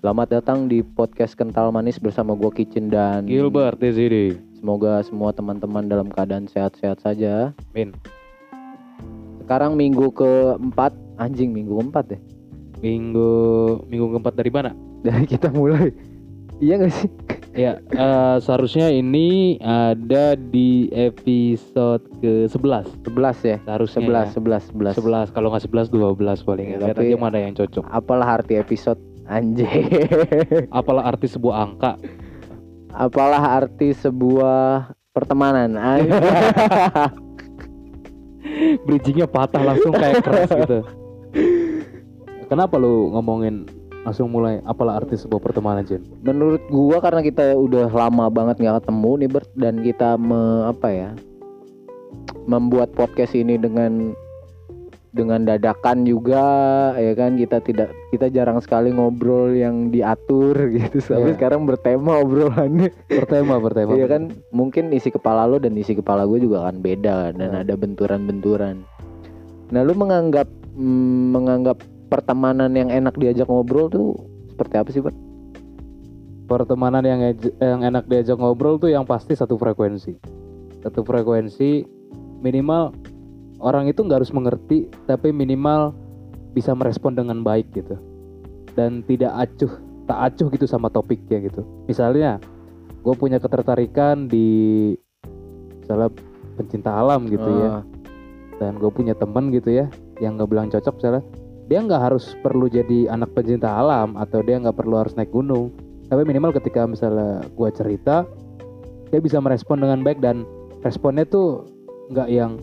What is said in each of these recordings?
Selamat datang di podcast Kental Manis bersama gua Kitchen dan Gilbert di sini. Semoga semua teman-teman dalam keadaan sehat-sehat saja. Min. Sekarang minggu keempat, anjing minggu keempat ya. Minggu minggu keempat dari mana? Dari kita mulai. Iya gak sih? Ya, eh, seharusnya ini ada di episode ke-11. 11 ya. Seharusnya 11, 11, 11. 11. Kalau nggak 11 12 paling. Ya, tapi- mana yang cocok. Apalah arti episode anjing. Apalah arti sebuah angka? Apalah arti sebuah pertemanan? Bridgingnya patah langsung kayak keras gitu. Kenapa lu ngomongin langsung mulai apalah arti sebuah pertemanan Jen? Menurut gua karena kita udah lama banget nggak ketemu nih Bert dan kita me, apa ya membuat podcast ini dengan dengan dadakan juga ya kan kita tidak kita jarang sekali ngobrol yang diatur gitu tapi Iya. sekarang bertema obrolannya Bertema, bertema. ya kan mungkin isi kepala lo dan isi kepala gue juga akan beda dan Iya. ada benturan-benturan nah lu menganggap mm, menganggap pertemanan yang enak diajak ngobrol tuh seperti apa sih Bert? pertemanan yang yang enak diajak ngobrol tuh yang pasti satu frekuensi satu frekuensi minimal orang itu nggak harus mengerti tapi minimal bisa merespon dengan baik gitu. Dan tidak acuh tak acuh gitu sama topiknya gitu. Misalnya gue punya ketertarikan di misalnya pencinta alam gitu ya. Ah, dan gue punya teman gitu ya yang nggak bilang cocok misalnya dia nggak harus perlu jadi anak pencinta alam atau dia nggak perlu harus naik gunung. Tapi minimal ketika misalnya gue cerita dia bisa merespon dengan baik dan responnya tuh nggak yang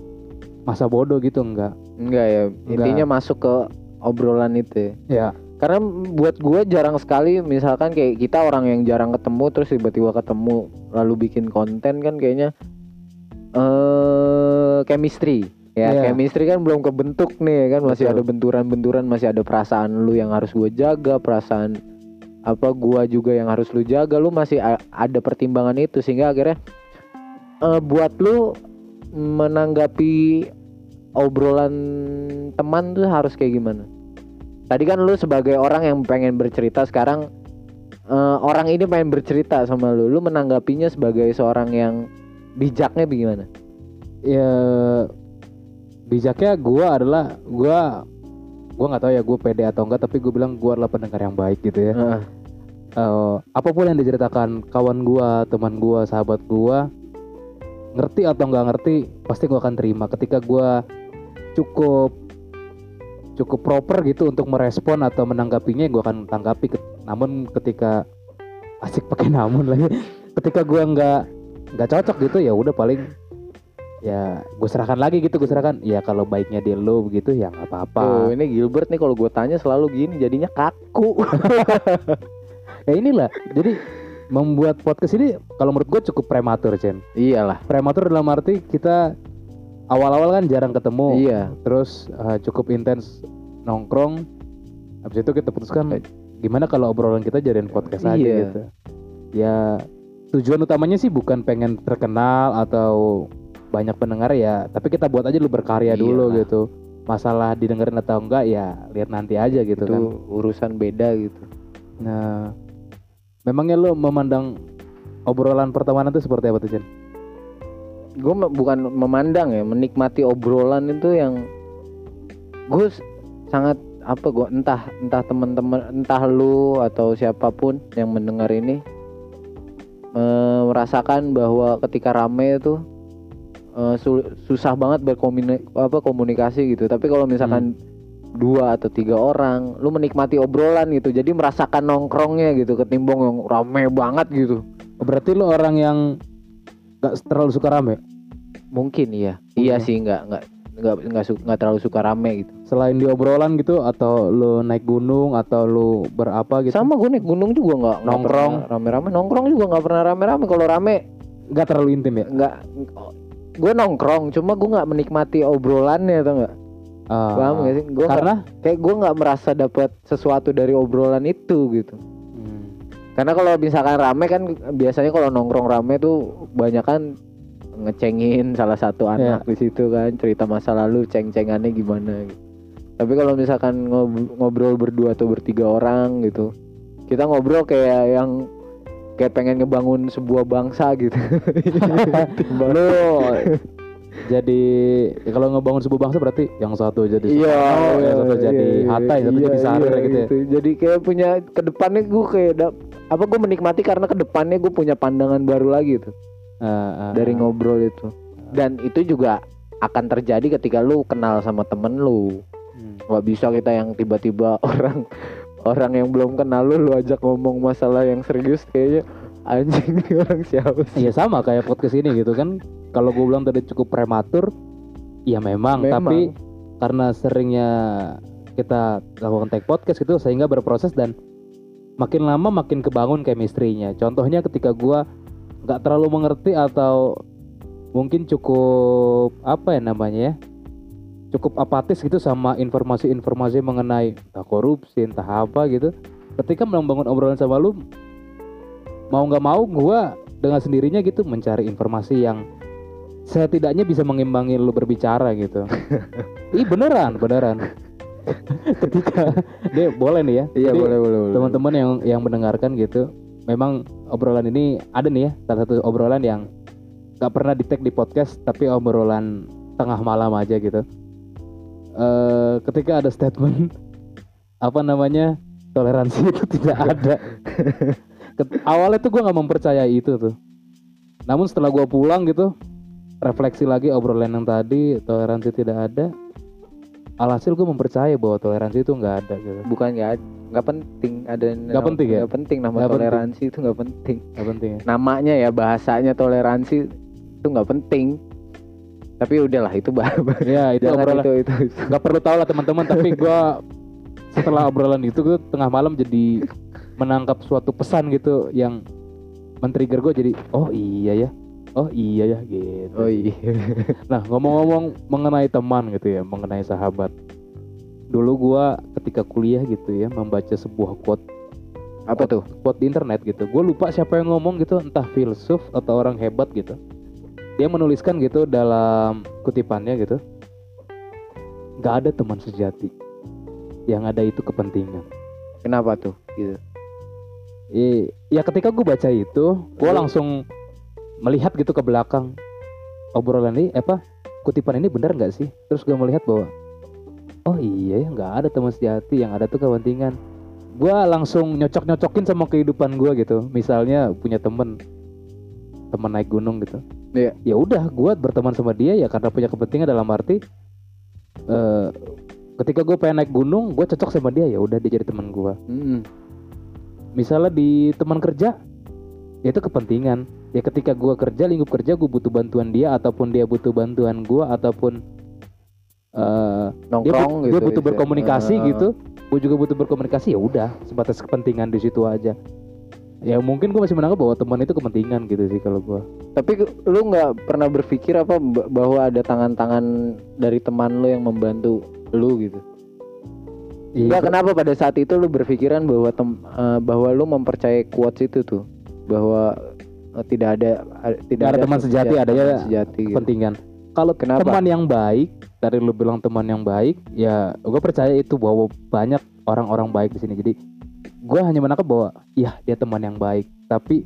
masa bodoh gitu nggak enggak ya Enggak. intinya masuk ke obrolan itu ya. ya karena buat gue jarang sekali misalkan kayak kita orang yang jarang ketemu terus tiba-tiba ketemu lalu bikin konten kan kayaknya eh chemistry ya Iya. chemistry kan belum kebentuk nih ya kan masih Betul. ada benturan-benturan masih ada perasaan lu yang harus gue jaga perasaan apa gua juga yang harus lu jaga lu masih ada pertimbangan itu sehingga akhirnya eh, buat lu menanggapi obrolan teman tuh harus kayak gimana tadi kan lu sebagai orang yang pengen bercerita sekarang eh, orang ini pengen bercerita sama lu lu menanggapinya sebagai seorang yang bijaknya bagaimana ya bijaknya gue adalah gue gue nggak tahu ya gue pede atau enggak tapi gue bilang gue adalah pendengar yang baik gitu ya Heeh. Eh, apa pun yang diceritakan kawan gua, teman gua, sahabat gua, ngerti atau nggak ngerti, pasti gua akan terima. Ketika gua cukup cukup proper gitu untuk merespon atau menanggapinya, gua akan tanggapi. Namun ketika asik pakai namun lagi, ketika gua nggak nggak cocok gitu ya udah paling ya gue serahkan lagi gitu gue serahkan. Ya kalau baiknya di lo begitu ya nggak apa-apa. Tuh, ini Gilbert nih kalau gue tanya selalu gini jadinya kaku. Ya inilah jadi membuat podcast ini kalau menurut gue cukup prematur Chen. Iyalah. Prematur dalam arti kita awal-awal kan jarang ketemu iya terus uh, cukup intens nongkrong habis itu kita putuskan Eh. gimana kalau obrolan kita jadiin podcast aja Iya. gitu ya tujuan utamanya sih bukan pengen terkenal atau banyak pendengar ya tapi kita buat aja lu berkarya dulu Iyalah. gitu masalah didengerin atau enggak ya lihat nanti aja gitu itu kan urusan beda gitu nah memangnya lu memandang obrolan pertemanan itu seperti apa tuh Jen? Gue bukan memandang ya menikmati obrolan itu yang gue sangat apa gue entah entah teman-teman entah lu atau siapa pun yang mendengar ini eh, merasakan bahwa ketika rame itu sul- susah banget berkomunikasi apa komunikasi gitu. Tapi kalau misalkan dua atau tiga orang lu menikmati obrolan gitu jadi merasakan nongkrongnya gitu ketimbang yang rame banget gitu. Oh, berarti lu orang yang gak terlalu suka rame Mungkin iya. Iya Mungkin. sih nggak nggak nggak nggak su- nggak terlalu suka rame gitu. selain di obrolan gitu atau lu naik gunung atau lu berapa gitu Sama gue naik gunung juga nggak nggak Nongkrong. rame-rame. Nongkrong juga nggak pernah rame-rame. Kalau rame nggak terlalu intim ya nggak gue nongkrong. Cuma gue nggak menikmati obrolannya atau nggak. Ah, Paham gak sih? Gue karena kayak gue nggak merasa dapat sesuatu dari obrolan itu gitu. Karena kalau misalkan rame kan biasanya kalau nongkrong rame tuh banyak kan ngecengin salah satu anak di situ kan cerita masa lalu ceng-cengannya gimana gitu. Tapi kalau misalkan ngob- ngobrol berdua atau bertiga orang gitu kita ngobrol kayak yang kayak pengen ngebangun sebuah bangsa gitu lu jadi ya kalau ngebangun sebuah bangsa berarti yang satu jadi Iya, Soekarno, yang satu iya, jadi iya, Hatta, yang satu iya, jadi iya, gitu ya. Jadi kayak punya ke depannya gue kayak dap- apa gue menikmati karena ke depannya gue punya pandangan baru lagi tuh Ah, ah, dari ngobrol itu. Dan itu juga akan terjadi ketika lu kenal sama temen lu. Hmm. Gak bisa kita yang tiba-tiba orang orang yang belum kenal lu lu ajak ngomong masalah yang serius kayaknya anjing nih orang siapa sih? Iya sama kayak podcast ini gitu kan. Kalau gue bilang tadi cukup prematur, ya memang, Memang. tapi karena seringnya kita lakukan take podcast gitu sehingga berproses dan makin lama makin kebangun chemistry-nya. Contohnya ketika gua nggak terlalu mengerti atau mungkin cukup apa ya namanya ya? Cukup apatis gitu sama informasi-informasi mengenai entah korupsi, entah apa gitu. Ketika membangun obrolan sama lu mau nggak mau gua dengan sendirinya gitu mencari informasi yang setidaknya bisa mengimbangi lu berbicara gitu. Ih beneran, beneran. Ketika dia boleh nih ya. Iya Jadi, boleh boleh. Teman-teman yang yang mendengarkan gitu, memang obrolan ini ada nih ya, salah satu obrolan yang gak pernah di tag di podcast, tapi obrolan tengah malam aja gitu. eh ketika ada statement apa namanya toleransi itu tidak ada. Ket- Awalnya tuh gue nggak mempercayai itu tuh. Namun setelah gue pulang gitu, refleksi lagi obrolan yang tadi toleransi tidak ada. Alhasil gue mempercayai bahwa toleransi itu nggak ada gitu. bukan nggak nggak penting ada Nggak penting ya? nggak penting nama penting. toleransi itu nggak penting Nggak penting ya. namanya ya bahasanya toleransi itu nggak penting tapi udahlah itu bah Ya itu obrolan itu itu nggak perlu tahu lah teman-teman tapi gua setelah obrolan itu gue tengah malam jadi menangkap suatu pesan gitu yang men-trigger gue jadi oh iya ya oh iya ya gitu. Oh iya. Nah ngomong-ngomong mengenai teman gitu ya mengenai sahabat. Dulu gua ketika kuliah gitu ya membaca sebuah quote. Apa tuh? quote di internet gitu. Gue lupa siapa yang ngomong gitu entah filsuf atau orang hebat gitu. Dia menuliskan gitu dalam kutipannya gitu. Nggak ada teman sejati yang ada itu kepentingan. Kenapa tuh gitu? I- ya ketika gue baca itu gue langsung melihat gitu ke belakang. Obrolan ini apa kutipan ini benar nggak sih? Terus gue melihat bahwa oh iya ya nggak ada teman sejati yang ada tuh kepentingan. Gue langsung nyocok nyocokin sama kehidupan gue gitu. Misalnya punya temen teman naik gunung gitu. Iya. ya udah gue berteman sama dia ya karena punya kepentingan dalam arti eh ketika gue pengen naik gunung gue cocok sama dia ya udah dia jadi teman gue Mm-mm. misalnya di teman kerja ya itu kepentingan ya ketika gua kerja lingkup kerja gue butuh bantuan dia ataupun dia butuh bantuan gua ataupun dia, nongkrong but- gitu dia butuh bisa. berkomunikasi Eh, gitu. Gue juga butuh berkomunikasi ya udah sebatas kepentingan di situ aja. Ya mungkin gue masih menanggap bahwa teman itu kepentingan gitu sih kalau gua. Tapi lu nggak pernah berpikir apa ba- bahwa ada tangan-tangan dari teman lu yang membantu lu gitu? Iya, kenapa pada saat itu lu berpikiran bahwa tem- eh, bahwa lu mempercayai quotes itu tuh? Bahwa tidak ada a- tidak ada teman sejati, teman adanya sejati gitu. kepentingan. Kalau Kenapa? teman yang baik dari lu bilang teman yang baik ya gue percaya itu bahwa banyak orang-orang baik di sini. Jadi gue hanya menangkap bahwa ya dia teman yang baik tapi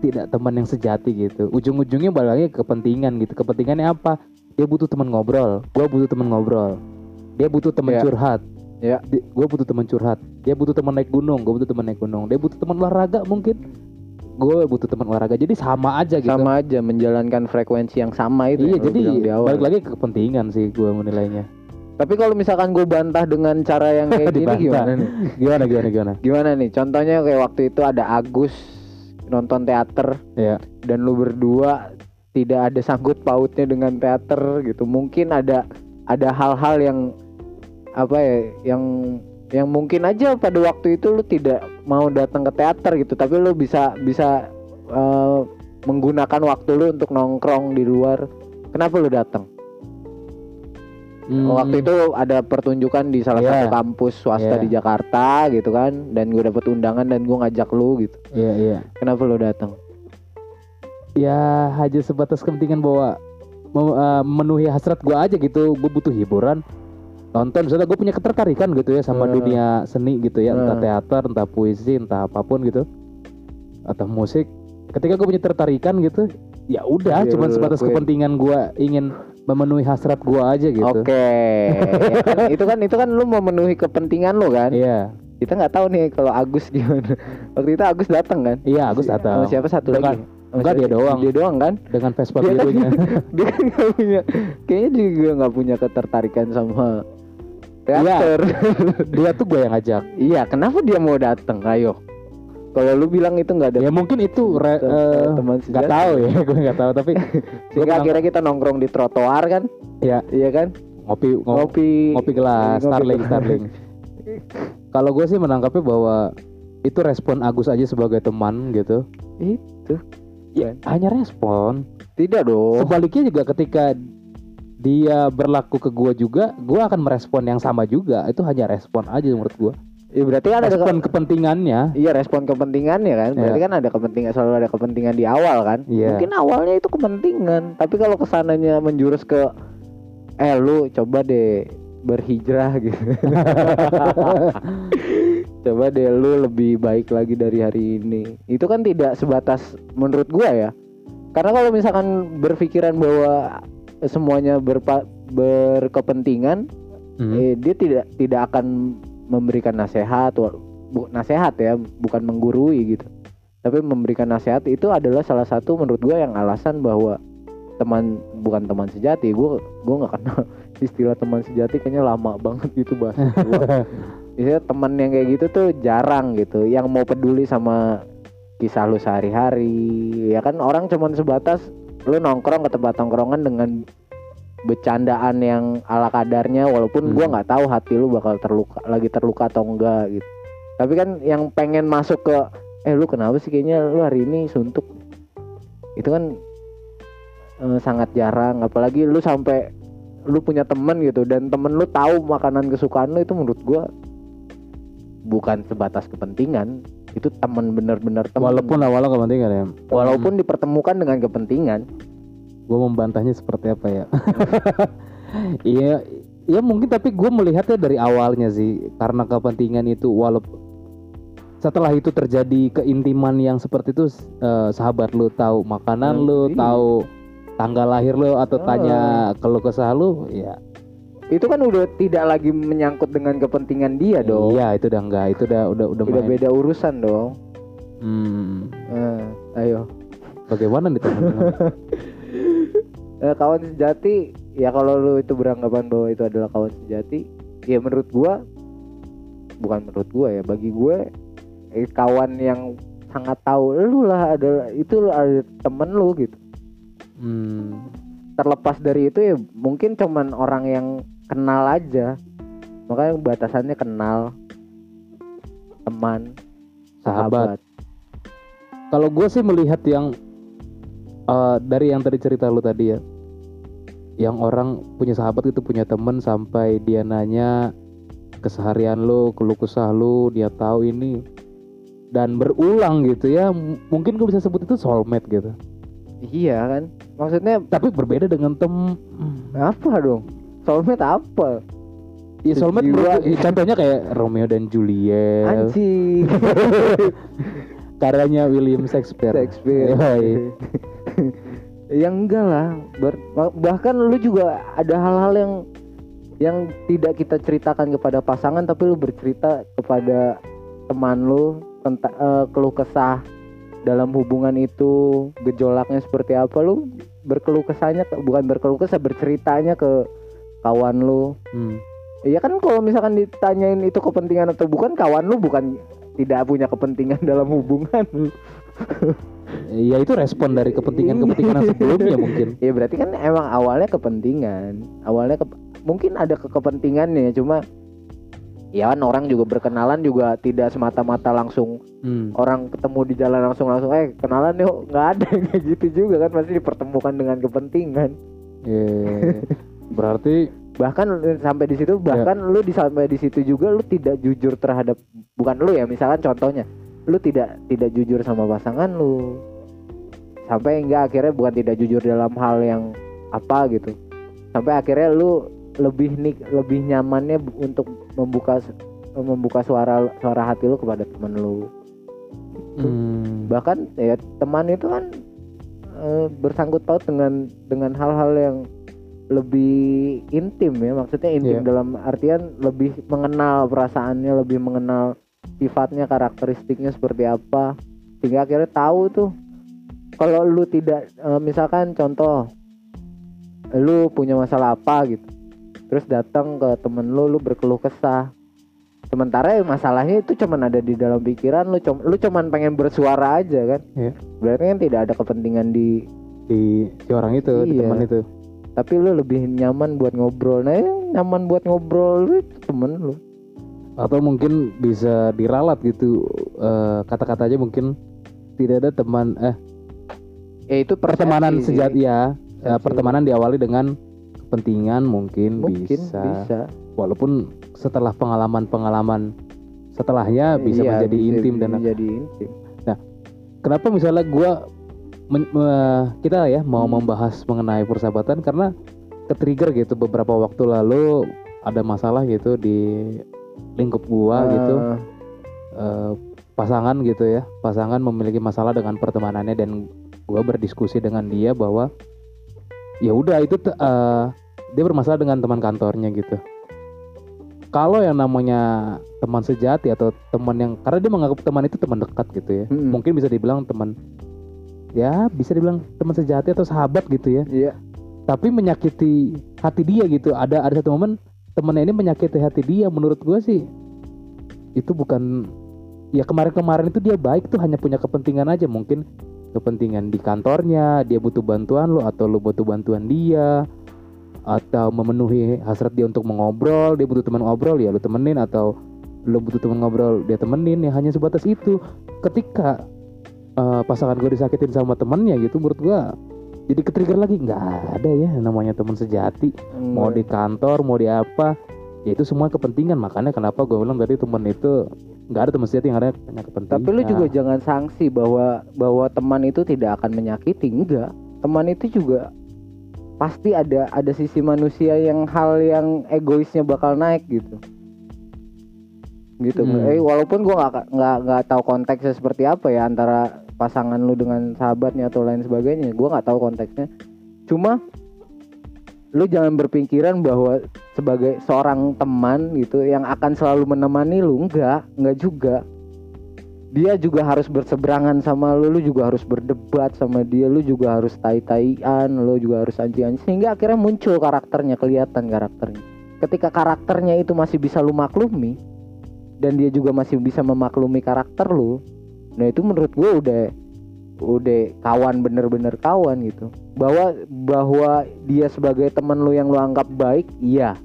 tidak teman yang sejati gitu. Ujung-ujungnya balik lagi ke kepentingan gitu. Kepentingannya apa? Dia butuh teman ngobrol. Gue butuh teman ngobrol. Dia butuh teman Ya. curhat. Ya. gue butuh teman curhat. Dia butuh teman naik gunung. Gue butuh teman naik gunung. Dia butuh teman olahraga mungkin gue butuh teman olahraga jadi sama aja gitu. Sama aja menjalankan frekuensi yang sama itu iya yang jadi di awal. balik lagi ke kepentingan sih gue menilainya. Tapi kalau misalkan gue bantah dengan cara yang kayak gini gimana nih? Gimana gimana gimana? Gimana nih? Contohnya kayak waktu itu ada Agus nonton teater ya dan lu berdua tidak ada sangkut pautnya dengan teater gitu. Mungkin ada ada hal-hal yang apa ya yang yang mungkin aja pada waktu itu lu tidak mau datang ke teater gitu tapi lu bisa bisa eh, menggunakan waktu lu untuk nongkrong di luar. Kenapa lu datang? Waktu itu ada pertunjukan di salah Hmm. Iya. satu kampus swasta Iya. di Jakarta gitu kan dan gue dapet undangan dan gue ngajak lu gitu. Iya iya. Kenapa lu datang? Ya hanya sebatas kepentingan bahwa eh, memenuhi hasrat gue aja gitu. Gue butuh hiburan nonton misalnya gue punya ketertarikan gitu ya sama Hmm. dunia seni gitu ya entah Hmm. teater entah puisi entah apa pun gitu atau musik ketika gue punya tertarikan gitu ya udah Iya, cuman lu sebatas lakuin. kepentingan gue ingin memenuhi hasrat gue aja gitu Oke. Ya kan, itu kan itu kan lu memenuhi kepentingan lu kan. iya Kita nggak tahu nih kalau Agus gimana. Waktu itu Agus datang kan? iya Agus datang siapa satu Dengan- lagi? Enggak, dia doang. Dia doang kan? dengan Vespa Dia kan, birunya dia kan nggak punya, kayaknya juga nggak punya ketertarikan sama teater. dia tuh gue yang ngajak Iya, kenapa dia mau datang? Ayo. Kalau lu bilang itu nggak ada ya mungkin itu re- Tem- eh, teman nggak tahu ya gue nggak tahu tapi Sehingga akhirnya kita nongkrong di trotoar kan? ya Iya kan? ngopi ngopi Ngopi ngopi gelas ngopi Starling gelas. Starling kalau gue sih menangkapnya bahwa itu respon Agus aja sebagai teman gitu Itu. ya hanya respon Tidak dong. sebaliknya juga ketika dia berlaku ke gue juga gue akan merespon yang sama juga. Itu hanya respon aja menurut gue Ya berarti kan ada respon kepentingannya. Iya respon kepentingannya kan? Berarti Iya. kan ada kepentingan Selalu ada kepentingan di awal kan? Iya. Mungkin awalnya itu kepentingan Tapi kalau ke sananya menjurus ke Eh lu coba deh Berhijrah gitu. Coba deh lu lebih baik lagi dari hari ini. Itu kan tidak sebatas Menurut gua ya. Karena kalau misalkan berpikiran bahwa Semuanya berpa- berkepentingan Hmm. eh, dia tidak tidak akan memberikan nasihat bu, nasihat ya bukan menggurui gitu tapi memberikan nasihat itu adalah salah satu menurut gua yang alasan bahwa teman bukan teman sejati gua gua nggak kenal istilah teman sejati kayaknya lama banget gitu bahasa. Biasanya teman yang kayak gitu tuh jarang gitu yang mau peduli sama kisah lu sehari-hari ya kan orang cuman sebatas lu nongkrong ke tempat nongkrongan dengan bercandaan yang ala kadarnya walaupun gua Hmm. nggak tahu hati lu bakal terluka lagi terluka atau enggak gitu. Tapi kan yang pengen masuk ke eh lu kenapa sih kayaknya lu hari ini suntuk? Itu kan eh, sangat jarang. Apalagi lu sampai lu punya temen gitu dan temen lu tahu makanan kesukaan lu itu menurut gua bukan sebatas kepentingan itu temen bener-bener temen. Walaupun awalnya kepentingan ya. Walaupun dipertemukan dengan kepentingan. Gue membantahnya seperti apa ya? Iya ya mungkin tapi gue melihatnya dari awalnya sih. Karena kepentingan itu walaupun setelah itu terjadi keintiman yang seperti itu eh, sahabat lu tahu makanan Hmm, lu iya. tahu tanggal lahir lu atau Ah. tanya keluh kesah lu ya itu kan udah tidak lagi menyangkut dengan kepentingan dia dong. iya itu udah enggak. Itu udah udah udah udah main. beda urusan dong. Hmm, Eh, ayo. Bagaimana nih teman-teman? Eh, kawan sejati ya kalau lu itu beranggapan bahwa itu adalah kawan sejati ya menurut gua bukan menurut gua ya bagi gue eh, kawan yang sangat tahu lu lah adalah itu ada temen lu gitu. Hmm, terlepas dari itu ya mungkin cuman orang yang kenal aja. Makanya batasannya kenal teman sahabat. sahabat. Kalau gue sih melihat yang eh, dari yang tadi cerita lu tadi ya, yang orang punya sahabat itu punya temen sampai dia nanya keseharian lu, keluh kesah lu, dia tahu ini. Dan berulang gitu ya. Mungkin gue bisa sebut itu soulmate gitu. iya kan? Maksudnya Tapi berbeda dengan tem apa dong soulmate apa? Ya soulmate gue, contohnya kayak Romeo dan Juliet, anjing. Karyanya William Shakespeare. Shakespeare. Yang enggak lah. Bahkan lu juga ada hal-hal yang yang tidak kita ceritakan kepada pasangan tapi lu bercerita kepada teman lu tentang eh, keluh kesah dalam hubungan itu gejolaknya seperti apa lu berkeluh kesahnya ke- bukan berkeluh kesah berceritanya ke kawan lu Hmm. Iya kan kalau misalkan ditanyain itu kepentingan atau bukan kawan lu bukan tidak punya kepentingan dalam hubungan Ya itu respon dari kepentingan-kepentingan sebelumnya mungkin. Ya berarti kan emang awalnya kepentingan. Awalnya ke- mungkin ada ke kepentingannya cuma ya kan orang juga berkenalan juga tidak semata-mata langsung Hmm. orang ketemu di jalan langsung langsung eh kenalan yuk nggak ada kayak gitu juga kan pasti dipertemukan dengan kepentingan. Iya. Berarti Bahkan sampai di situ bahkan lu di sampai di situ juga lu tidak jujur terhadap bukan lu ya misalkan contohnya lu tidak tidak jujur sama pasangan lu. Sampai enggak akhirnya bukan tidak jujur dalam hal yang apa gitu. Sampai akhirnya lu lebih nik lebih nyamannya untuk membuka membuka suara suara hati lu kepada temen lu. Hmm. bahkan ya teman itu kan eh, bersangkut paut dengan dengan hal-hal yang lebih intim ya maksudnya intim Iya. dalam artian lebih mengenal perasaannya lebih mengenal sifatnya karakteristiknya seperti apa sehingga akhirnya tahu tuh kalau lu tidak eh, misalkan contoh lu punya masalah apa gitu terus datang ke temen lu lu berkeluh kesah sementara ya masalahnya itu cuman ada di dalam pikiran lu cum- lu cuman pengen bersuara aja kan Iya. berarti kan tidak ada kepentingan di di si orang itu di Iya. teman itu tapi lu lebih nyaman buat ngobrol. Nah yang nyaman buat ngobrol lu itu temen lu. Atau mungkin bisa diralat gitu eh, kata-katanya mungkin tidak ada teman eh ya itu pertemanan sejati ya. Eh, Persepsi. pertemanan diawali dengan kepentingan mungkin, mungkin bisa. bisa. Walaupun setelah pengalaman-pengalaman setelahnya bisa Iya, menjadi intim dan menjadi intim. Kenapa misalnya gua men- me- kita ya mau Hmm. membahas mengenai persahabatan karena ke-trigger gitu beberapa waktu lalu ada masalah gitu di lingkup gua gitu Eh, eh, pasangan gitu ya pasangan memiliki masalah dengan pertemanannya dan gua berdiskusi dengan dia bahwa ya udah itu eh, dia bermasalah dengan teman kantornya gitu kalau yang namanya teman sejati atau teman yang karena dia menganggap teman itu teman dekat gitu ya Mm-mm. mungkin bisa dibilang teman ya bisa dibilang teman sejati atau sahabat gitu ya. Iya. Tapi menyakiti hati dia gitu. Ada ada satu momen temennya ini menyakiti hati dia. Menurut gue sih itu bukan ya kemarin-kemarin itu dia baik tuh hanya punya kepentingan aja mungkin. Kepentingan di kantornya dia butuh bantuan lo atau lo butuh bantuan dia atau memenuhi hasrat dia untuk mengobrol dia butuh teman ngobrol ya lo temenin atau lo butuh teman ngobrol dia temenin ya hanya sebatas itu. Ketika eh, pasangan gue disakitin sama temennya gitu menurut gue jadi ke-trigger lagi. Nggak ada ya namanya teman sejati. Mau di kantor mau di apa ya itu semua kepentingan. Makanya kenapa gue bilang tadi teman itu nggak ada teman sejati yang ada hanya kepentingan. Tapi lu juga jangan sanksi bahwa bahwa teman itu tidak akan menyakiti. Enggak teman itu juga pasti ada ada sisi manusia yang hal yang egoisnya bakal naik gitu gitu Hmm. eh walaupun gua nggak nggak nggak tahu konteksnya seperti apa ya antara pasangan lu dengan sahabatnya atau lain sebagainya gua nggak tahu konteksnya cuma lu jangan berpikiran bahwa sebagai seorang teman gitu yang akan selalu menemani lu enggak enggak juga dia juga harus berseberangan sama lu, lu juga harus berdebat sama dia, lu juga harus tai-taian, lu juga harus anci-anci sehingga akhirnya muncul karakternya, kelihatan karakternya. Ketika karakternya itu masih bisa lu maklumi dan dia juga masih bisa memaklumi karakter lu, nah itu menurut gue udah udah kawan bener-bener kawan gitu. Bahwa bahwa dia sebagai teman lu yang lu anggap baik, iya.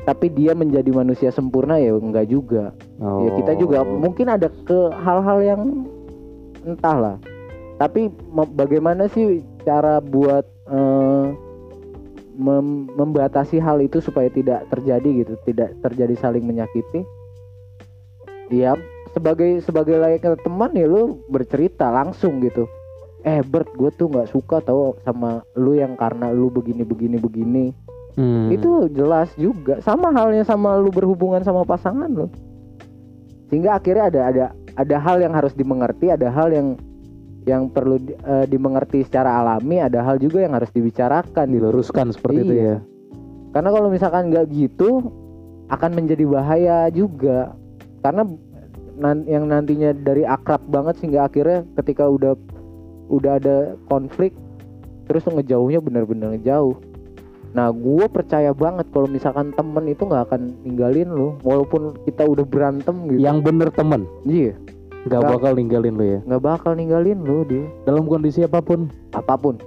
Tapi dia menjadi manusia sempurna ya enggak juga Oh. ya kita juga mungkin ada ke hal-hal yang entahlah tapi bagaimana sih cara buat eh, mem- membatasi hal itu supaya tidak terjadi gitu tidak terjadi saling menyakiti ya sebagai sebagai layaknya teman ya lu bercerita langsung gitu eh Bert gue tuh nggak suka tau sama lu yang karena lu begini begini begini Hmm. itu jelas juga sama halnya sama lu berhubungan sama pasangan lu sehingga akhirnya ada ada ada hal yang harus dimengerti ada hal yang yang perlu di- eh, dimengerti secara alami ada hal juga yang harus dibicarakan gitu. diluruskan seperti itu Iya. ya karena kalau misalkan nggak gitu akan menjadi bahaya juga karena yang nantinya dari akrab banget sehingga akhirnya ketika udah udah ada konflik terus ngejauhnya bener-bener ngejauh nah gue percaya banget kalau misalkan temen itu nggak akan ninggalin lu walaupun kita udah berantem gitu. Yang bener temen? Iya. Nggak Nggak. bakal ninggalin lo ya? Nggak bakal ninggalin lu dia. Dalam kondisi apa pun? Apa pun.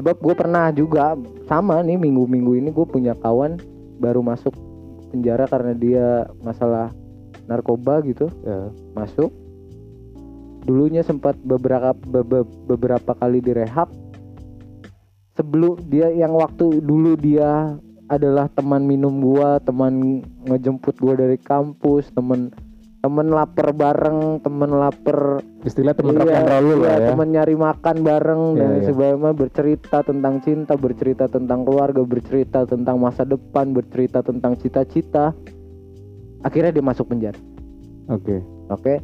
Sebab gue pernah juga sama nih minggu-minggu ini gue punya kawan baru masuk penjara karena dia masalah narkoba gitu ya. masuk dulunya sempat beberapa be- be- beberapa kali direhab sebelum dia yang waktu dulu dia adalah teman minum gua teman ngejemput gua dari kampus teman temen lapar bareng temen lapar istilah teman rock Iya, and roll lu iya, lah ya temen nyari makan bareng Iya, dan iya. sebagainya bercerita tentang cinta bercerita tentang keluarga bercerita tentang masa depan bercerita tentang cita-cita akhirnya dia masuk penjara oke Oke.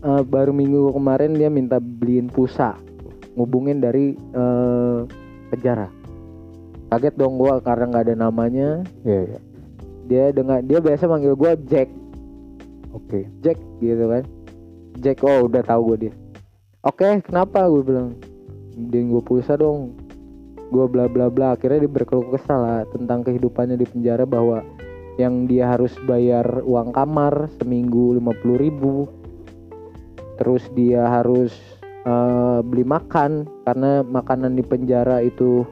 Eh, baru minggu kemarin dia minta beliin pulsa. Ngubungin dari eh, penjara. Kaget dong gua karena nggak ada namanya. iya iya Dia dengan dia biasa manggil gua Jack, oke Jack gitu kan. Jack oh udah tahu gue dia. Oke, kenapa gue bilang? Beliin gue pulsa dong. Gue bla bla bla. Akhirnya dia berkeluh kesah lah tentang kehidupannya di penjara bahwa yang dia harus bayar uang kamar seminggu 50.000 ribu. Terus dia harus eh, beli makan karena makanan di penjara itu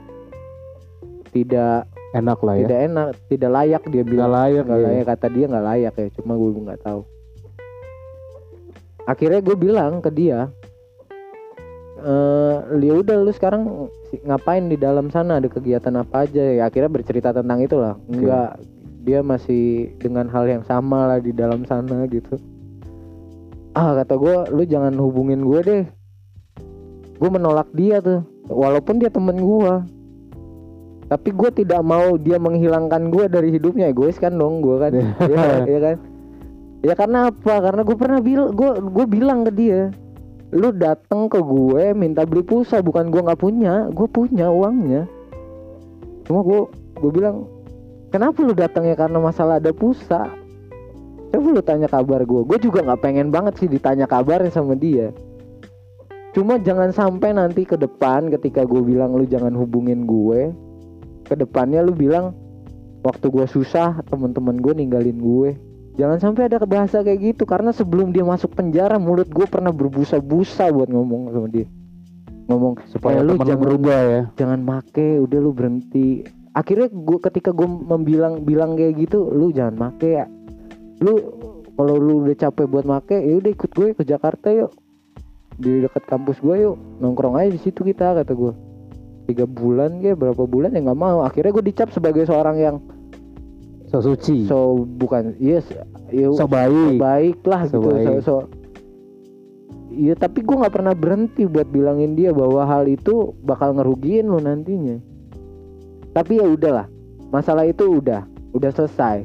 tidak enak lah ya. tidak enak tidak layak dia nggak bilang. layak nggak ya. layak kata dia nggak layak ya cuma gue nggak tahu. Akhirnya gue bilang ke dia eh ya udah lu sekarang ngapain di dalam sana? Ada kegiatan apa aja? Ya akhirnya bercerita tentang itulah. Enggak dia masih dengan hal yang sama lah di dalam sana gitu. Ah kata gue lu jangan hubungin gue deh. Gue menolak dia tuh walaupun dia temen gue tapi gue tidak mau dia menghilangkan gue dari hidupnya. Egois kan dong gue kan? Ya, ya kan? Ya karena apa? Karena gue pernah bil gue gue bilang ke dia lu datang ke gue minta beli pulsa bukan gue nggak punya gue punya uangnya. Cuma gue gue bilang kenapa lu datang ya karena masalah ada pulsa? Coba lu tanya kabar gue gue juga nggak pengen banget sih ditanya kabarnya sama dia. Cuma jangan sampai nanti ke depan ketika gue bilang lu jangan hubungin gue ke depannya lu bilang waktu gue susah teman-teman gue ninggalin gue. Jangan sampai ada bahasa kayak gitu karena sebelum dia masuk penjara mulut gue pernah berbusa-busa buat ngomong sama dia. Ngomong supaya "Eh, lu jangan berubah ya. jangan make udah lu berhenti akhirnya gue ketika gue membilang bilang kayak gitu lu jangan make ya. Lu kalau lu udah capek buat make ya udah ikut gue ke Jakarta yuk. Di dekat kampus gue yuk. Nongkrong aja di situ kita kata gue tiga bulan kayak berapa bulan ya nggak mau. Akhirnya gue dicap sebagai seorang yang so suci. So bukan yes ya so baik. baik lah So gitu. So, baik. so Iya tapi gue nggak pernah berhenti buat bilangin dia bahwa hal itu bakal ngerugiin lo nantinya. Tapi ya udahlah, masalah itu udah, udah selesai.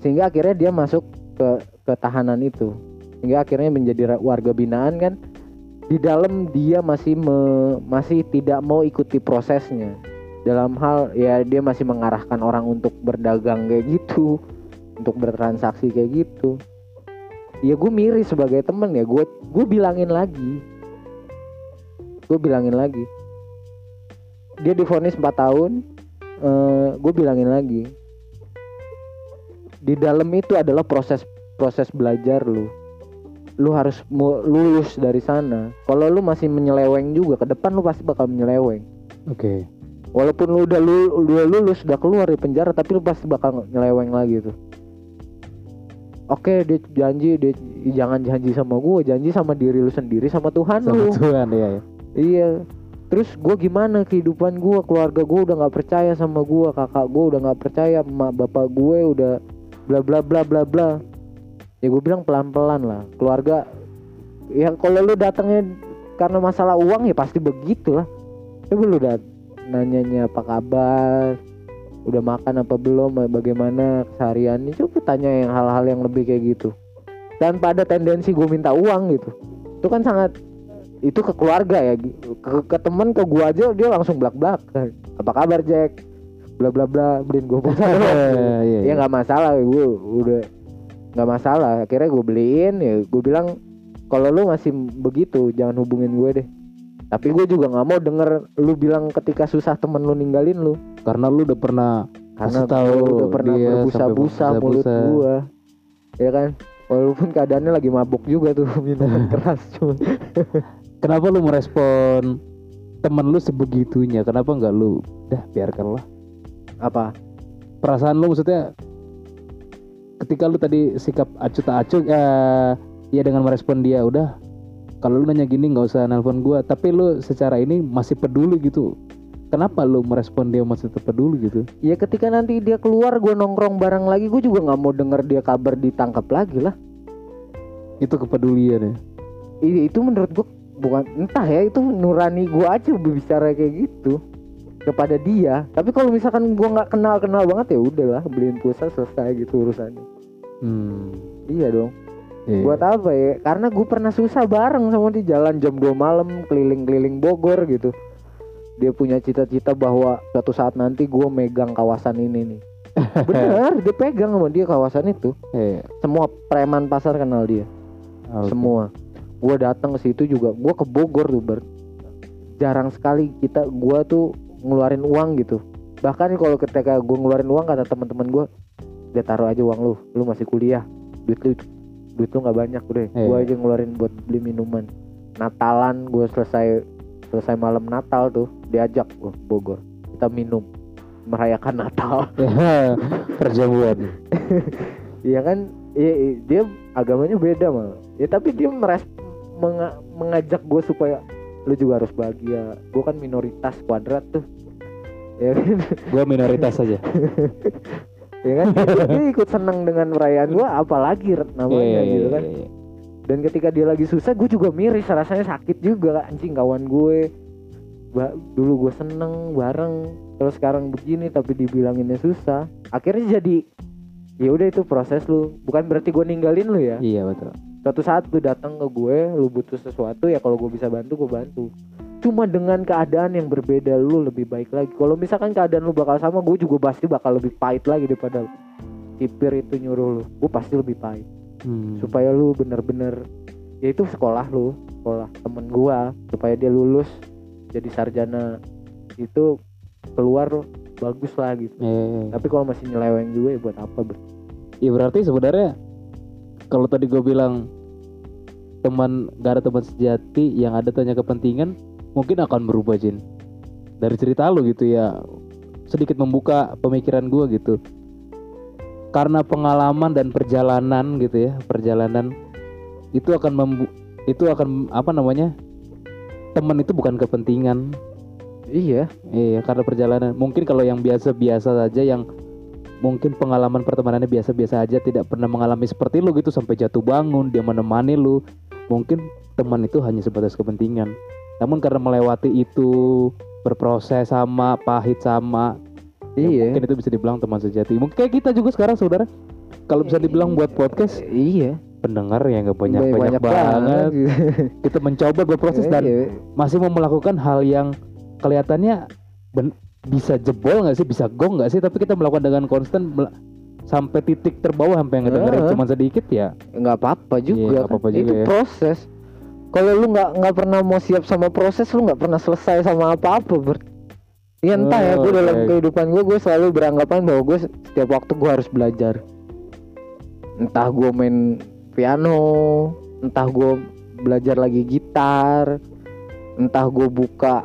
Sehingga akhirnya dia masuk ke ke tahanan itu. Sehingga akhirnya menjadi warga binaan kan. Di dalam dia masih me- masih tidak mau ikuti prosesnya. Dalam hal ya dia masih mengarahkan orang untuk berdagang kayak gitu, untuk bertransaksi kayak gitu ya gue miris sebagai temen ya gue gue bilangin lagi gue bilangin lagi dia difonis 4 tahun eh gue bilangin lagi. Di dalam itu adalah proses proses belajar lu. Lu harus lulus dari sana. Kalau lu masih menyeleweng juga ke depan lu pasti bakal menyeleweng. Oke. Walaupun lu udah lu udah lulus udah keluar dari penjara tapi lu pasti bakal nyeleweng lagi tuh. Oke dia janji dia jangan janji sama gue janji sama diri lu sendiri sama Tuhan sama lu. Tuhan ya, ya. iya terus gue gimana kehidupan gue keluarga gue udah nggak percaya sama gue kakak gue udah nggak percaya. Emak bapak gue udah bla bla bla bla bla. Ya gue bilang pelan pelan lah. Keluarga ya kalau lu datangnya karena masalah uang ya pasti begitu lah. Coba lu dat nanyanya apa kabar? Udah makan apa belum? Bagaimana kesehariannya coba tanya yang hal-hal yang lebih kayak gitu. Dan pada tendensi gue minta uang gitu. Itu kan sangat itu ke keluarga ya ke, ke temen ke gua aja dia langsung belak belak apa kabar Jack? Bla bla bla. Beliin gue pulsa dong. Iya, ya nggak masalah. Gue udah nggak masalah. Akhirnya gue beliin ya gue bilang kalau lu masih begitu jangan hubungin gue deh. Tapi gue juga nggak mau denger lu bilang ketika susah temen lu ninggalin lu. Karena lu udah pernah karena tahu gua udah pernah dia berbusa-busa. mulut gua. Ya kan? Walaupun keadaannya lagi mabuk juga tuh minuman keras cuma kenapa lu merespon temen lu sebegitunya? Kenapa nggak lu? Dah biarkanlah. Apa? Perasaan lu maksudnya ketika lu tadi sikap acuh tak acuh ya ya dengan merespon dia udah kalau lu nanya gini nggak usah nelpon gua. Tapi lu secara ini masih peduli gitu. Kenapa lu merespon dia masih tetap peduli gitu? Ya ketika nanti dia keluar gue nongkrong bareng lagi gue juga nggak mau denger dia kabar ditangkap lagi lah. Itu kepedulian ya? Itu menurut gua bukan entah ya itu nurani gua aja berbicara kayak gitu kepada dia. Tapi kalau misalkan gua nggak kenal kenal banget ya udahlah beliin pulsa selesai gitu urusannya. Hmm. iya dong. Iya. buat apa ya? Karena gue pernah susah bareng sama di jalan jam 2 malam keliling-keliling Bogor gitu. Dia punya cita-cita bahwa suatu saat nanti gue megang kawasan ini nih. Bener dia pegang sama dia kawasan itu. Iya. semua preman pasar kenal dia. Oke. semua gue datang ke situ juga gue ke Bogor tuh ber. Jarang sekali kita gue tuh ngeluarin uang gitu. Bahkan kalau ketika gue ngeluarin uang kata teman-teman gue udah taruh aja uang lu lu masih kuliah. Duit lu duit lu nggak banyak udah Iya. gue aja ngeluarin buat beli minuman. Natalan gue selesai selesai malam Natal tuh diajak gue Bogor. Kita minum merayakan Natal. Ya, perjamuan. Iya kan? Iya, dia agamanya beda malah ya tapi dia meres menga- mengajak gue supaya lu juga harus bahagia. Gue kan minoritas kuadrat tuh. Ya kan? Gue minoritas saja ya kan? Dia, ikut senang dengan perayaan gue apalagi namanya Iya, iya, gitu iya, kan? iya. dan ketika dia lagi susah gue juga miris rasanya sakit juga anjing kawan gue. Ba- dulu gue seneng bareng terus sekarang begini tapi dibilanginnya susah. Akhirnya jadi ya udah itu proses lu. Bukan berarti gue ninggalin lu ya? Iya betul suatu saat lu datang ke gue lu butuh sesuatu ya kalau gue bisa bantu gue bantu. Cuma dengan keadaan yang berbeda lu lebih baik lagi. Kalau misalkan keadaan lu bakal sama gue juga pasti bakal lebih pahit lagi daripada kipir itu nyuruh lu. Gue pasti lebih pahit. Hmm. supaya lu bener-bener ya itu sekolah lu sekolah temen gua. Supaya dia lulus jadi sarjana itu keluar bagus lah gitu. Iya, iya, iya. tapi kalau masih nyeleweng juga ya buat apa ber Iya berarti sebenarnya kalau tadi gue bilang teman gak ada teman sejati yang ada tanya kepentingan mungkin akan berubah Jin. Dari cerita lu gitu ya sedikit membuka pemikiran gue gitu. Karena pengalaman dan perjalanan gitu ya perjalanan itu akan membu itu akan apa namanya teman itu bukan kepentingan. Iya. Iya, karena perjalanan. Mungkin kalau yang biasa-biasa saja yang mungkin pengalaman pertemanannya biasa-biasa aja tidak pernah mengalami seperti lu gitu sampai jatuh bangun, dia menemani lu. Mungkin teman itu hanya sebatas kepentingan. Namun karena melewati itu berproses sama, pahit sama, ya iya mungkin itu bisa dibilang teman sejati. Mungkin kayak kita juga sekarang saudara. Kalau bisa dibilang buat podcast iya pendengar ya nggak banyak banyak, banget. gitu. Kita mencoba berproses dan Iya. masih mau melakukan hal yang kelihatannya ben- bisa jebol nggak sih bisa gong nggak sih tapi kita melakukan dengan konstan sampai titik terbawah sampai yang ngedengerin Heeh. cuma sedikit ya nggak apa-apa Iya, juga nggak kan. apa-apa juga itu ya. proses kalau lu nggak nggak pernah mau siap sama proses lu nggak pernah selesai sama apa-apa ber ya entah ya Oh, gue dalam oke. kehidupan gue gue selalu beranggapan bahwa gue setiap waktu gue harus belajar entah gue main piano entah gue belajar lagi gitar entah gue buka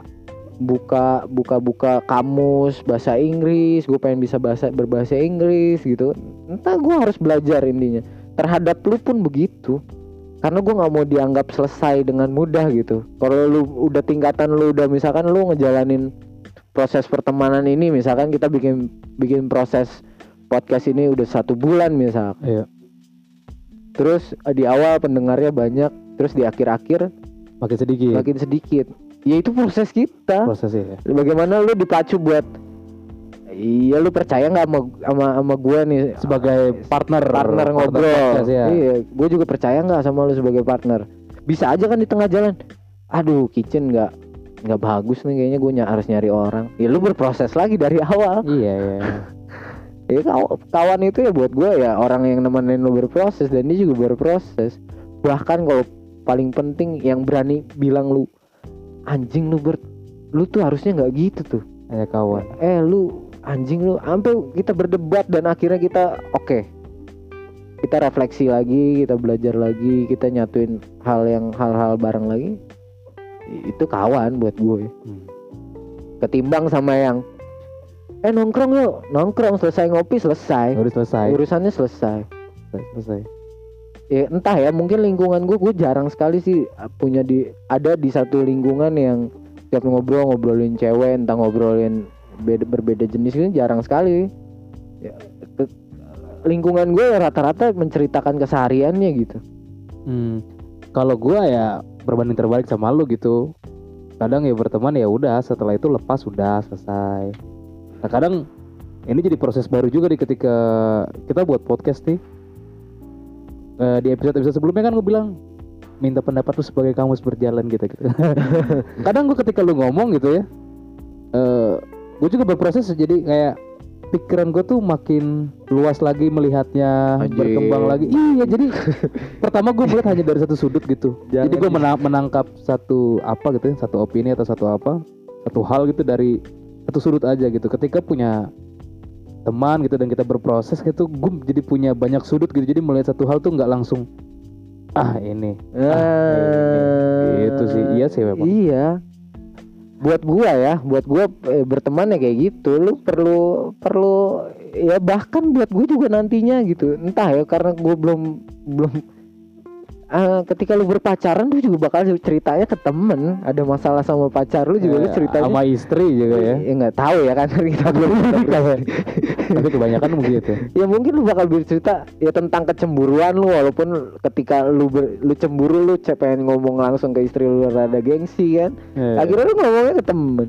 buka buka buka kamus bahasa Inggris gue pengen bisa bahasa berbahasa Inggris gitu. Entah gue harus belajar intinya. Terhadap lu pun begitu. Karena gue nggak mau dianggap selesai dengan mudah gitu. Kalau lu udah tingkatan lu udah misalkan lu ngejalanin proses pertemanan ini misalkan kita bikin bikin proses podcast ini udah satu bulan misal Iya. terus eh, di awal pendengarnya banyak terus di akhir-akhir makin sedikit. makin sedikit ya itu proses kita. Prosesnya ya bagaimana lu dipacu buat iya lu percaya nggak sama sama sama gue nih sebagai partner? Partner ngobrol. podcast ya. iya. gue juga percaya nggak sama lu sebagai partner? Bisa aja kan di tengah jalan. Aduh kitchen nggak nggak bagus nih kayaknya gue harus nyari orang. Ya lu berproses lagi dari awal. Iya iya. Ya kaw- kawan itu ya buat gue ya orang yang nemenin lu berproses dan dia juga berproses. Bahkan kalau paling penting yang berani bilang lu anjing lu ber lu tuh harusnya nggak gitu tuh. Ya kawan. Eh lu anjing lu. Sampai kita berdebat dan akhirnya kita oke. Kita refleksi lagi kita belajar lagi kita nyatuin hal yang hal-hal bareng lagi. Itu kawan buat gue. Hmm. ketimbang sama yang eh nongkrong yuk. Nongkrong. Selesai ngopi selesai. Udah selesai. Urusannya selesai. Selesai ya entah ya mungkin lingkungan gue gue jarang sekali sih uh, punya di ada di satu lingkungan yang tiap ngobrol ngobrolin cewek entah ngobrolin beda berbeda jenis itu jarang sekali ya, ke- lingkungan gue ya rata-rata menceritakan kesehariannya gitu Hmm, kalau gua ya berbanding terbalik sama lu gitu. Kadang ya berteman ya udah, setelah itu lepas sudah selesai. Nah, kadang ini jadi proses baru juga nih ketika kita buat podcast nih. Eh, di episode episode sebelumnya kan gue bilang minta pendapat lu sebagai kamus berjalan gitu gitu. kadang gue ketika lu ngomong gitu ya, eh gue juga berproses jadi kayak pikiran gue tuh makin luas lagi melihatnya Anjing. berkembang lagi iya jadi pertama gue melihat hanya dari satu sudut gitu Jangan jadi gue mena- menangkap satu apa gitu ya satu opini atau satu apa satu hal gitu dari satu sudut aja gitu ketika punya teman gitu dan kita berproses gitu gue jadi punya banyak sudut gitu jadi melihat satu hal tuh nggak langsung ah ini Ah, Gitu sih. Iya sih memang. Iya. Buat gua ya, buat gua eh, berteman ya kayak gitu. Lu perlu perlu ya bahkan buat gue juga nantinya gitu. Entah ya karena gue belum belum Ah, ketika lu berpacaran lu juga bakal ceritanya ke temen. Ada masalah sama pacar lu juga lu Eh, ceritanya sama istri juga ya. Ya nggak tahu ya kan kita belum ya. tapi kebanyakan begitu ya. Mungkin lu bakal bercerita ya tentang kecemburuan lu walaupun ketika lu ber- lu cemburu lu pengen ngomong langsung ke istri lu rada gengsi kan. Eh, akhirnya lu ngomongnya ke temen.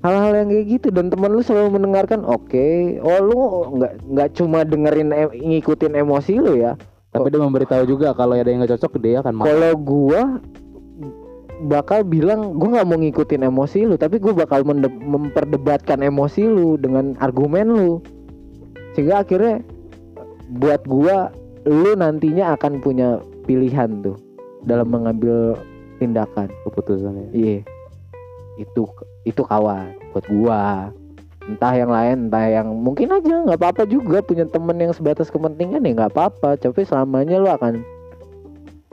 Hal-hal yang kayak gitu dan teman lu selalu mendengarkan oke oh lu nggak nggak cuma dengerin em- ngikutin emosi lu ya tapi dia memberitahu juga kalau ada yang nggak cocok dia akan marah. Kalau gua bakal bilang gua nggak mau ngikutin emosi lu tapi gua bakal memperdebatkan emosi lu dengan argumen lu. Sehingga akhirnya buat gua lu nantinya akan punya pilihan tuh dalam mengambil tindakan. Keputusannya iya. Itu itu kawan buat gua entah yang lain entah yang mungkin aja nggak apa-apa juga punya temen yang sebatas kepentingan ya nggak apa-apa tapi selamanya lu akan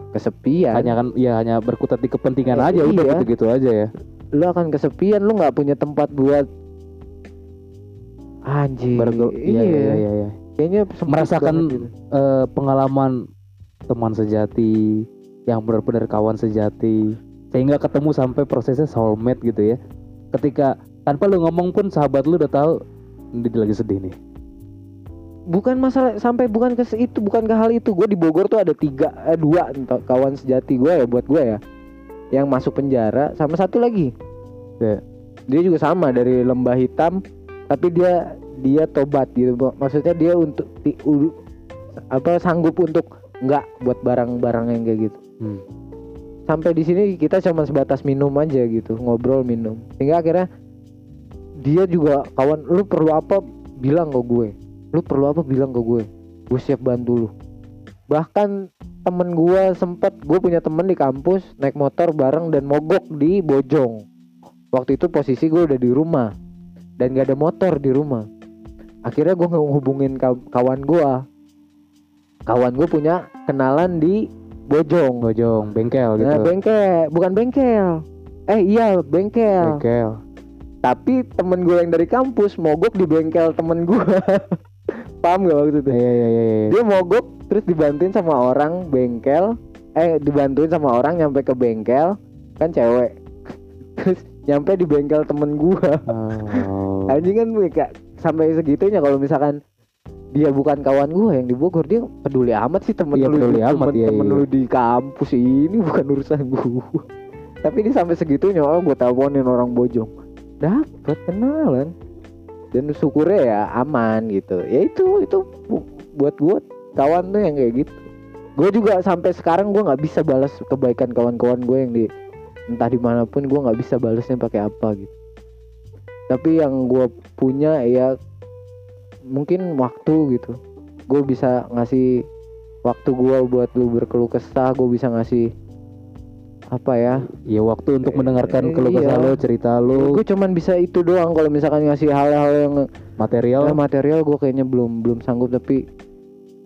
kesepian hanya kan ya hanya berkutat di kepentingan Eh, aja udah iya. gitu gitu aja ya lu akan kesepian lu nggak punya tempat buat anjing Bergel- iya iya iya, iya. kayaknya Merasakan gitu. Eh, pengalaman teman sejati yang benar-benar kawan sejati sehingga ketemu sampai prosesnya soulmate gitu ya ketika tanpa lu ngomong pun sahabat lu udah tahu dia lagi sedih nih. Bukan masalah sampai bukan ke itu bukan ke hal itu. Gue di Bogor tuh ada tiga eh, dua kawan sejati gue ya buat gue ya yang masuk penjara sama satu lagi. Ya. dia juga sama dari lembah hitam tapi dia dia tobat gitu Mak- maksudnya dia untuk ti- u- apa sanggup untuk nggak buat barang-barang yang kayak gitu. Hmm. sampai di sini kita cuma sebatas minum aja gitu ngobrol minum. Sehingga akhirnya dia juga kawan lu perlu apa bilang ke gue. Lu perlu apa bilang ke gue? Gue siap bantu lu. Bahkan temen gue sempet gue punya temen di kampus naik motor bareng dan mogok di Bojong. Waktu itu posisi gue udah di rumah dan gak ada motor di rumah. Akhirnya gue ngehubungin kaw- kawan gue. Kawan gue punya kenalan di Bojong. Bojong bengkel gitu. Nah, bengkel, bukan bengkel. Eh iya, bengkel. bengkel Tapi temen gue yang dari kampus mogok di bengkel temen gue. Paham gak waktu itu? iya iya iya iya Dia mogok terus dibantuin sama orang bengkel. Eh dibantuin sama orang nyampe ke bengkel kan cewek. Terus nyampe di bengkel temen gue. Oh. Anjing kan kayak sampai segitunya kalau misalkan dia bukan kawan gue yang di Bogor dia peduli amat sih temen Iya, lu peduli temen, amat, iya, temen iya. lu di kampus ini bukan urusan gue tapi ini sampai segitunya oh gue teleponin orang Bojong dapet kenalan. Dan syukurnya ya aman gitu. Ya itu itu bu- buat gue kawan tuh yang kayak gitu. Gue juga sampai sekarang gue nggak bisa balas kebaikan kawan-kawan gue yang di entah di mana pun gue nggak bisa balasnya pakai apa gitu. Tapi yang gue punya ya mungkin waktu gitu. Gue bisa ngasih waktu gue buat lu berkeluh kesah gue bisa ngasih apa ya? Iya waktu untuk Eh, mendengarkan keluh kesah iya. lo, cerita lo, gue cuman bisa itu doang kalau misalkan ngasih hal-hal yang material. ya, material gue kayaknya belum belum sanggup tapi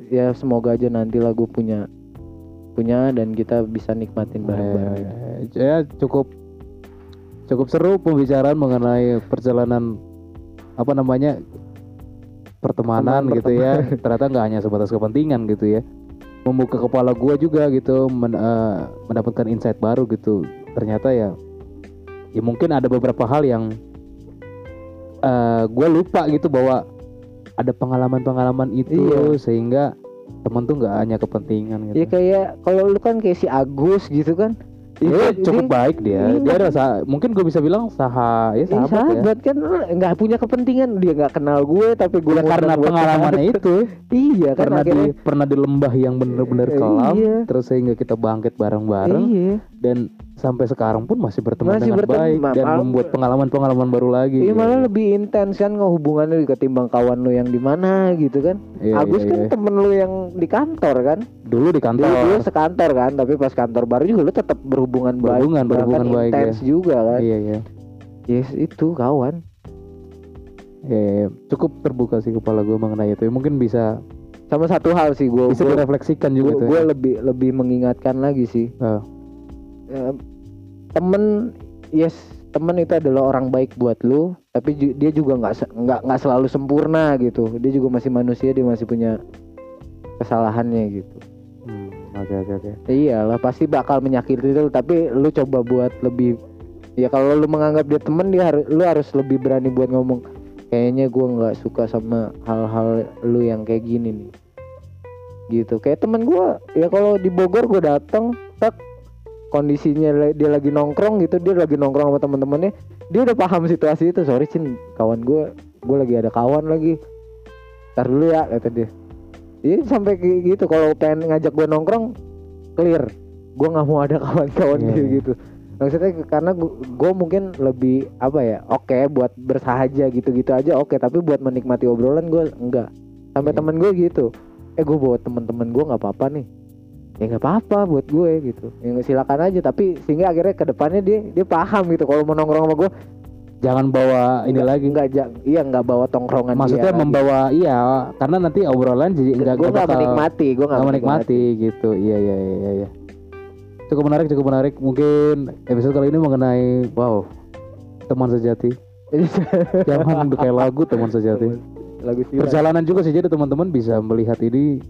ya semoga aja nanti lah gue punya punya dan kita bisa nikmatin bareng-bareng. Eh, ya cukup cukup seru pembicaraan mengenai perjalanan apa namanya pertemanan Teman gitu ya. ternyata nggak hanya sebatas kepentingan gitu ya membuka kepala gua juga gitu men- eh, mendapatkan insight baru gitu ternyata ya ya mungkin ada beberapa hal yang eh gue lupa gitu bahwa ada pengalaman-pengalaman itu Iya. sehingga teman tuh nggak hanya kepentingan Ya gitu kayak kalau lu kan kayak si Agus gitu kan. Dia Itu- cukup dia- baik dia. Iya. Dia ada sa- mungkin gue bisa bilang saha ya Eh, sahabat, ya. sahabat kan lu nggak punya kepentingan dia nggak kenal gue tapi gue Ya, karena pengalamannya itu iya kan pernah di pernah di lembah yang bener-bener Eh, kelam iya. terus sehingga kita bangkit bareng-bareng iya dan sampai sekarang pun masih berteman Masih dengan berteman, baik dan membuat pengalaman-pengalaman baru lagi. iya gitu. malah lebih intens kan hubungannya ketimbang kawan lu yang di mana gitu kan Iya, Agus iya, kan iya. temen lu yang di kantor kan dulu di kantor. dulu dulu sekantor kan tapi pas kantor baru juga lu tetap berhubungan baik Berhubungan, bahkan berhubungan baik, intens juga kan Iya iya. yes itu kawan iya. cukup terbuka sih kepala gue mengenai itu. Mungkin bisa sama satu hal sih gue bisa direfleksikan juga gue ya. lebih lebih mengingatkan lagi sih. Eh, temen yes temen itu adalah orang baik buat lu tapi ju- dia juga nggak nggak nggak selalu sempurna gitu. Dia juga masih manusia dia masih punya kesalahannya gitu. Hmm, Oke oke oke. iyalah pasti bakal menyakiti lu tapi lu coba buat lebih ya kalau lu menganggap dia temen dia harus lu harus lebih berani buat ngomong kayaknya gua nggak suka sama hal-hal lu yang kayak gini nih. Gitu kayak temen gua ya kalau di Bogor gua dateng tak kondisinya dia lagi nongkrong gitu dia lagi nongkrong sama temen-temennya dia udah paham situasi itu. Sorry cin kawan gua gua lagi ada kawan lagi. Ntar dulu ya kata dia. Iya sampai kayak gitu. Kalau pengen ngajak gue nongkrong clear. Gue nggak mau ada kawan-kawan Iya, gitu iya. gitu. Maksudnya karena gue mungkin lebih apa ya oke buat bersahaja gitu-gitu aja oke. Tapi buat menikmati obrolan gue enggak. Sampai Iya. temen gue gitu. Eh gue bawa temen-temen gue nggak apa-apa nih ya nggak apa-apa buat gue gitu ya silakan aja tapi sehingga akhirnya ke depannya dia dia paham gitu kalau mau nongkrong sama gue Jangan bawa ini lagi. nggak ja- iya nggak bawa tongkrongan Maksudnya dia lagi. membawa iya karena nanti obrolan jadi enggak gue nggak menikmati gue nggak menikmati gitu. Iya iya iya iya. iya. Cukup menarik cukup menarik. Mungkin episode kali ini mengenai wow teman sejati. Jangan kayak lagu teman sejati. lagu Perjalanan juga sih jadi teman-teman bisa melihat ini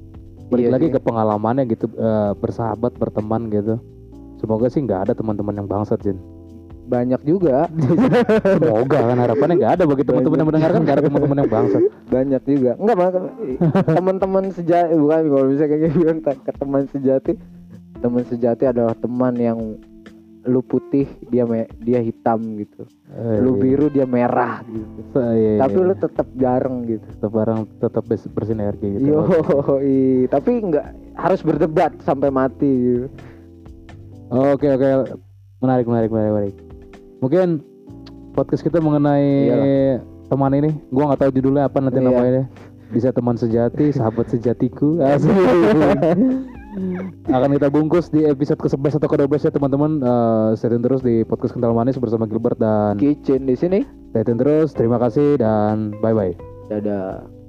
balik Iya lagi sih. ke pengalamannya gitu eh, bersahabat berteman gitu. Semoga sih nggak ada teman-teman yang bangsat Jin. banyak juga Semoga kan harapannya nggak ada bagi teman-teman yang mendengarkan nggak ada teman-teman yang bangsat. banyak juga enggak Bang. teman-teman sejati bukan kalau bisa kayak gitu bilang tak- ke teman sejati teman sejati adalah teman yang lu putih dia me- dia hitam gitu lu iya. biru dia merah gitu Eh, iya, tapi iya. lu tetap jarang gitu tetap barang tetap bersinergi gitu. yo tapi enggak harus berdebat sampai mati gitu. Oke oke menarik menarik menarik menarik. Mungkin podcast kita mengenai teman ini, gua nggak tahu judulnya apa nanti Iya. namanya. Bisa teman sejati, sahabat sejatiku. Akan kita bungkus di episode ke-11 atau ke-12 ya teman-teman. Eh, stay tune terus di podcast Kental Manis bersama Gilbert dan kitchen di sini stay tune terus. Terima kasih dan bye bye. dadah